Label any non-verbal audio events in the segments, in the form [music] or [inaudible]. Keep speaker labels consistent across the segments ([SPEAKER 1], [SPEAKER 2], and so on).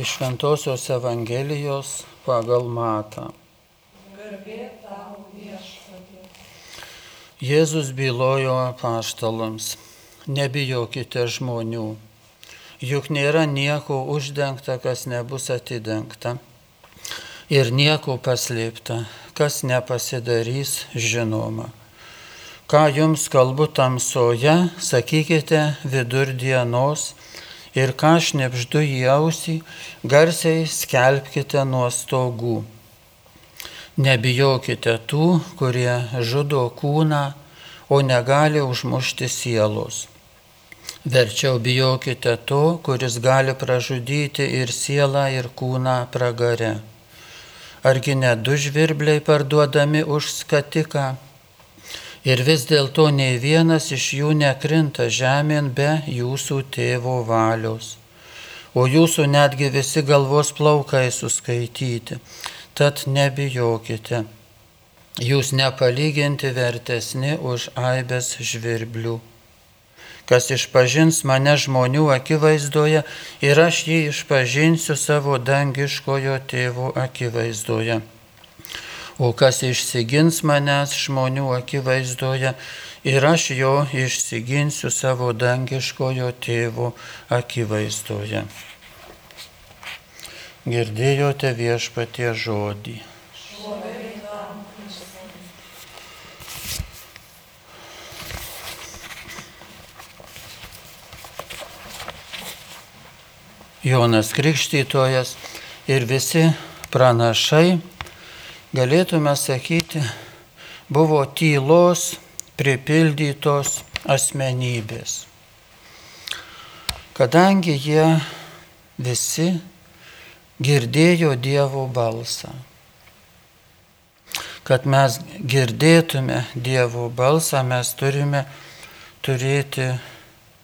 [SPEAKER 1] Iš Ventosios Evangelijos pagal Matą. Jėzus bylojo paštalams, nebijokite žmonių, juk nėra nieko uždengta, kas nebus atidengta, ir nieko paslėpta, kas nepasidarys žinoma. Ką jums kalbu tamsoje, sakykite vidurdienos ir ką šnepždu į ausį, garsiai skelbkite nuo stogų. Nebijokite tų, kurie žudo kūną, o negali užmušti sielos. Verčiau bijokite to, kuris gali pražudyti ir sielą, ir kūną pragare. Argi ne du žvirbliai parduodami už skatiką? Ir vis dėlto nei vienas iš jų nekrinta žemėn be jūsų tėvo valios. O jūsų netgi visi galvos plaukai suskaityti. Tad nebijokite. Jūs nepalyginti vertesni už aibės žvirblių. Kas išpažins mane žmonių akivaizdoje ir aš jį išpažinsiu savo dangiškojo tėvo akivaizdoje o kas išsigins manęs žmonių akivaizdoje ir aš jo išsiginsiu savo dangiškojo tėvo akivaizdoje. Girdėjote viešpatie žodį. Jonas Krikštytojas ir visi pranašai galėtume sakyti, buvo tylos pripildytos asmenybės. Kadangi jie visi girdėjo Dievo balsą. Kad mes girdėtume Dievo balsą, mes turime turėti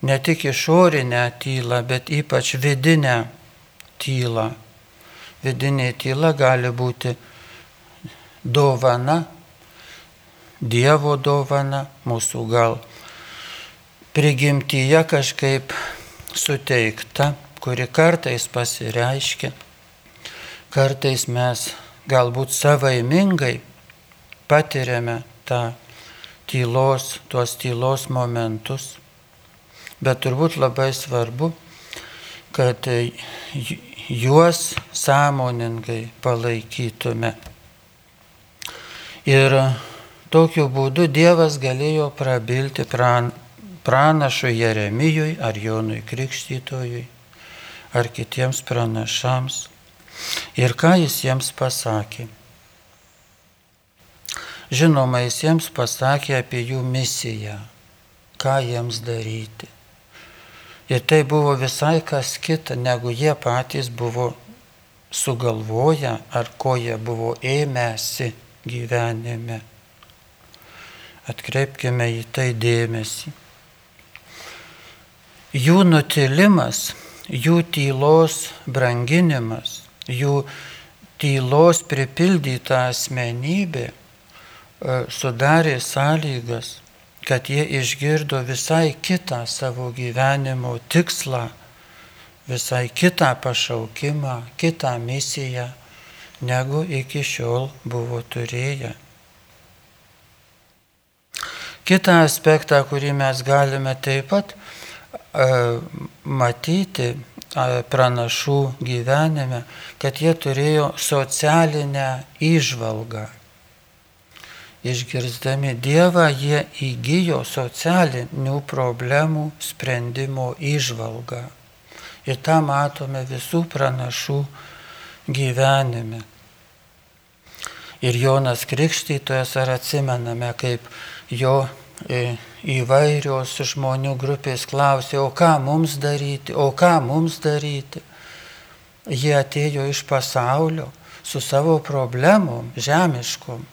[SPEAKER 1] ne tik išorinę tylą, bet ypač vidinę tylą. Vidinė tyla gali būti dovana, Dievo dovana, mūsų gal prigimtyje kažkaip suteikta, kuri kartais pasireiškia, kartais mes galbūt savaimingai patiriame tą tylos, tuos tylos momentus, bet turbūt labai svarbu, kad juos sąmoningai palaikytume. Ir tokiu būdu Dievas galėjo prabilti pran, pranašui Jeremijui ar Jonui Krikštytojui ar kitiems pranašams. Ir ką jis jiems pasakė? Žinoma, jis jiems pasakė apie jų misiją, ką jiems daryti. Ir tai buvo visai kas kita, negu jie patys buvo sugalvoję ar ko jie buvo ėmęsi gyvenime. Atkreipkime į tai dėmesį. Jų nutilimas, jų tylos branginimas, jų tylos pripildyta asmenybė e, sudarė sąlygas, kad jie išgirdo visai kitą savo gyvenimo tikslą, visai kitą pašaukimą, kitą misiją negu iki šiol buvo turėję. Kita aspektą, kurį mes galime taip pat e, matyti e, pranašų gyvenime, kad jie turėjo socialinę įžvalgą. Išgirzdami Dievą, jie įgyjo socialinių problemų sprendimo įžvalgą. Ir tą matome visų pranašų gyvenime. Ir Jonas Krikštytojas ar atsimename, kaip jo e, įvairios žmonių grupės klausė, o ką mums daryti, o ką mums daryti. Jie atėjo iš pasaulio su savo problemom, žemiškom,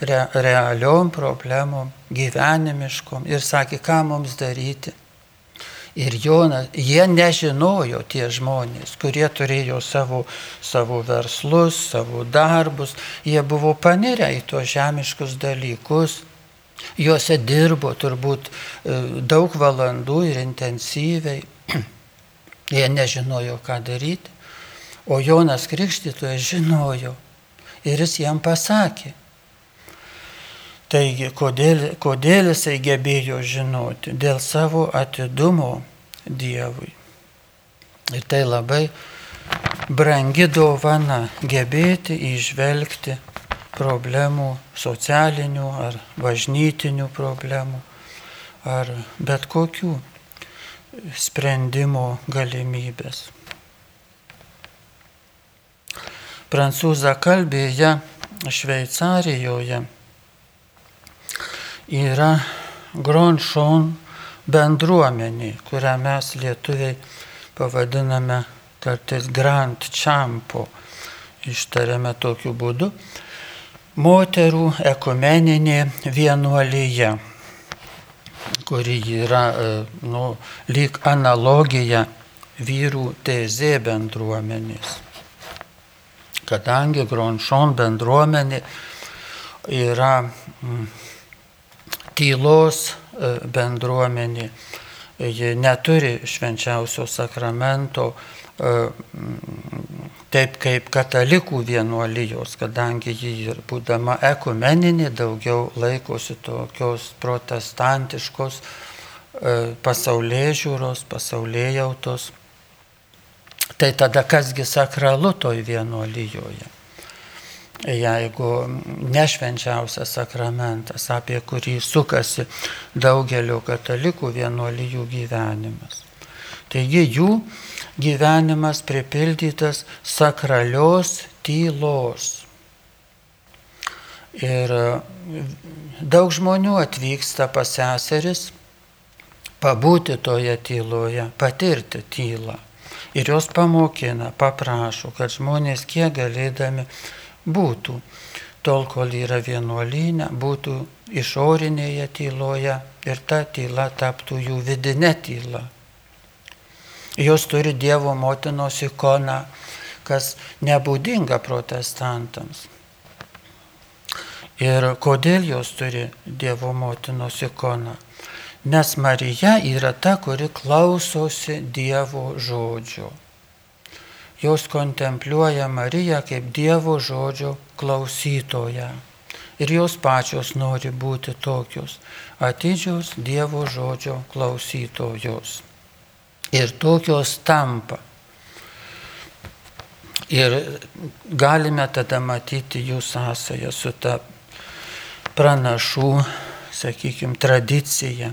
[SPEAKER 1] re, realiom problemom, gyvenimiškom ir sakė, ką mums daryti. Ir Jonas, jie nežinojo tie žmonės, kurie turėjo savo, savo verslus, savo darbus, jie buvo panirę į tuos žemiškus dalykus, juose dirbo turbūt e, daug valandų ir intensyviai, [clears throat] jie nežinojo, ką daryti. O Jonas Krikštytojas žinojo ir jis jam pasakė. Taigi, kodėl, kodėl jisai gebėjo žinoti? Dėl savo atidumo Dievui. Ir tai labai brangi dovana gebėti išvelgti problemų, socialinių ar bažnytinių problemų, ar bet kokių sprendimo galimybės. Prancūza kalbėje Šveicarijoje yra Gronšon bendruomenė, kurią mes lietuviai pavadiname kartais Grand Champo, ištariame tokiu būdu, moterų ekumeninė vienuolyje, kuri yra e, nu, lyg analogija vyrų tezė bendruomenės. Kadangi Gronšon bendruomenė yra mm, tylos e, bendruomenė, ji neturi švenčiausio sakramento e, taip kaip katalikų vienuolijos, kadangi ji ir būdama ekumeninė daugiau laikosi tokios protestantiškos e, pasaulyje žiūros, pasaulyje jautos. Tai tada kasgi sakralu toj vienuolijoje? Jeigu nešvenčiausias sakramentas, apie kurį sukasi daugelio katalikų vienuolijų gyvenimas. Taigi jų gyvenimas pripildytas sakralios tylos. Ir daug žmonių atvyksta pas seseris pabūti toje tyloje, patirti tylą. Ir jos pamokina, paprašo, kad žmonės kiek galėdami būtų, tol kol yra vienuolynė, būtų išorinėje tyloje ir ta tyla taptų jų vidinė tyla. Jos turi Dievo motinos ikoną, kas nebūdinga protestantams. Ir kodėl jos turi Dievo motinos ikoną? Nes Marija yra ta, kuri klausosi Dievo žodžio jos kontempliuoja Mariją kaip Dievo žodžio klausytoją. Ir jos pačios nori būti tokios atidžios Dievo žodžio klausytojos. Ir tokios tampa. Ir galime tada matyti jų sąsąją su ta pranašų, sakykime, tradicija.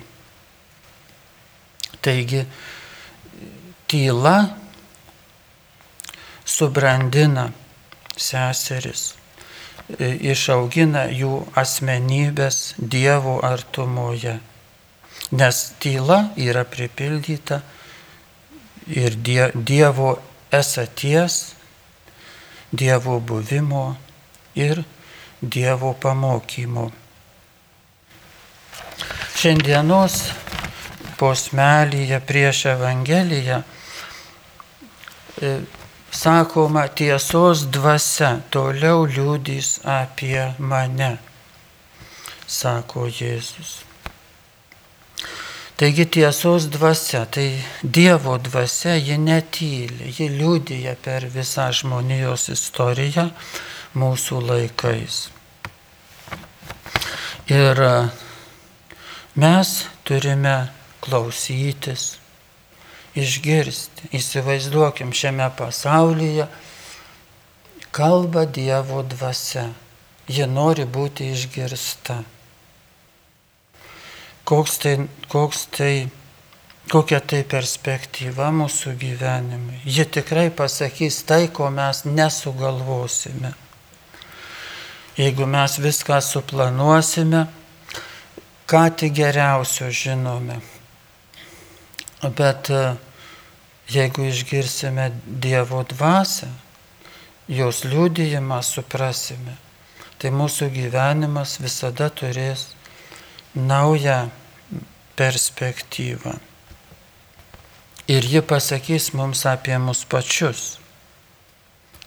[SPEAKER 1] Taigi, tyla subrandina seseris, išaugina jų asmenybės Dievo artumoje. Nes tyla yra pripildyta ir Dievo esaties, Dievo buvimo ir Dievo pamokymo. Šiandienos posmelyje prieš Evangeliją sakoma, tiesos dvasia toliau liūdys apie mane, sako Jėzus. Taigi tiesos dvasia, tai Dievo dvasia, ji netyli, ji liūdėja per visą žmonijos istoriją mūsų laikais. Ir mes turime klausytis, išgirsti. Įsivaizduokim šiame pasaulyje kalba Dievo dvasia. Ji nori būti išgirsta. Koks tai, koks tai, kokia tai perspektyva mūsų gyvenimui. Ji tikrai pasakys tai, ko mes nesugalvosime. Jeigu mes viską suplanuosime, ką tik geriausio žinome, Bet e, jeigu išgirsime Dievo dvasę, jos liūdėjimą suprasime, tai mūsų gyvenimas visada turės naują perspektyvą. Ir ji pasakys mums apie mus pačius,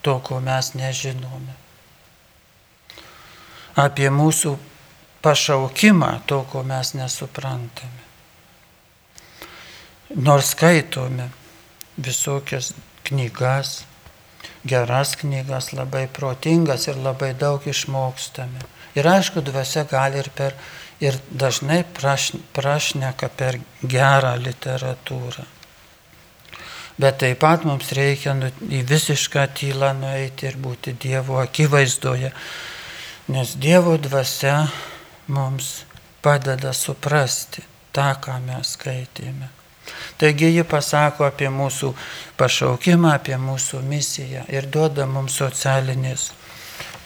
[SPEAKER 1] to, ko mes nežinome. Apie mūsų pašaukimą, to, ko mes nesuprantame. Nors skaitome visokias knygas, geras knygas, labai protingas ir labai daug išmokstame. Ir aišku, dvasia gali ir, per, ir dažnai praš, prašneka per gerą literatūrą. Bet taip pat mums reikia nu, į visišką tylą nueiti ir būti Dievo akivaizdoje, nes Dievo dvasia mums padeda suprasti tą, ką mes skaitėme. Taigi ji pasako apie mūsų pašaukimą, apie mūsų misiją ir duoda mums socialinės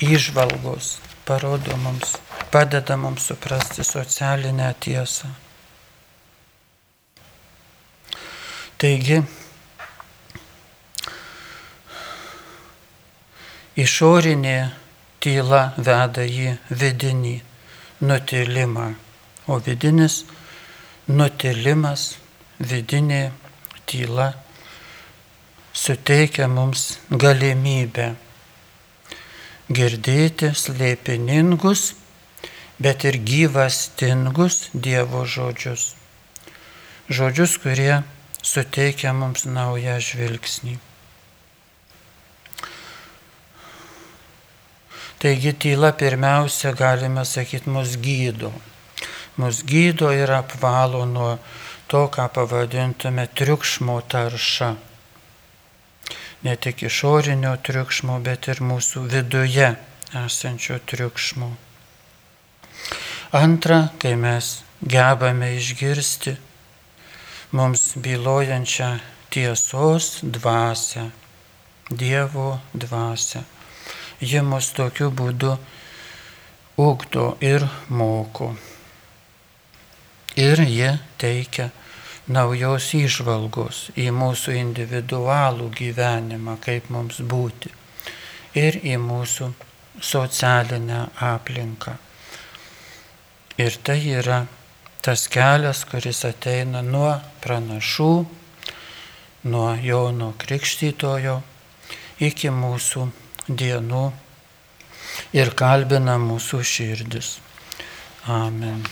[SPEAKER 1] įžvalgos, parodo mums, padeda mums suprasti socialinę tiesą. Taigi, išorinė tyla veda į vidinį nutilimą, o vidinis nutilimas vidinė tyla suteikia mums galimybę girdėti slėpiningus, bet ir gyvastingus Dievo žodžius. Žodžius, kurie suteikia mums naują žvilgsnį. Taigi tyla pirmiausia, galime sakyti, mus gydo. Mus gydo ir apvalo nuo to, ką pavadintume triukšmo tarša. Ne tik išorinio triukšmo, bet ir mūsų viduje esančio triukšmo. Antra, kai mes gebame išgirsti mums bylojančią tiesos dvasę, Dievo dvasę. Ji mus tokiu būdu ugdo ir moko ir jie teikia naujos išvalgos į mūsų individualų gyvenimą, kaip mums būti, ir į mūsų socialinę aplinką. Ir tai yra tas kelias, kuris ateina nuo pranašų, nuo Jono Krikštytojo iki mūsų dienų ir kalbina mūsų širdis. Amen.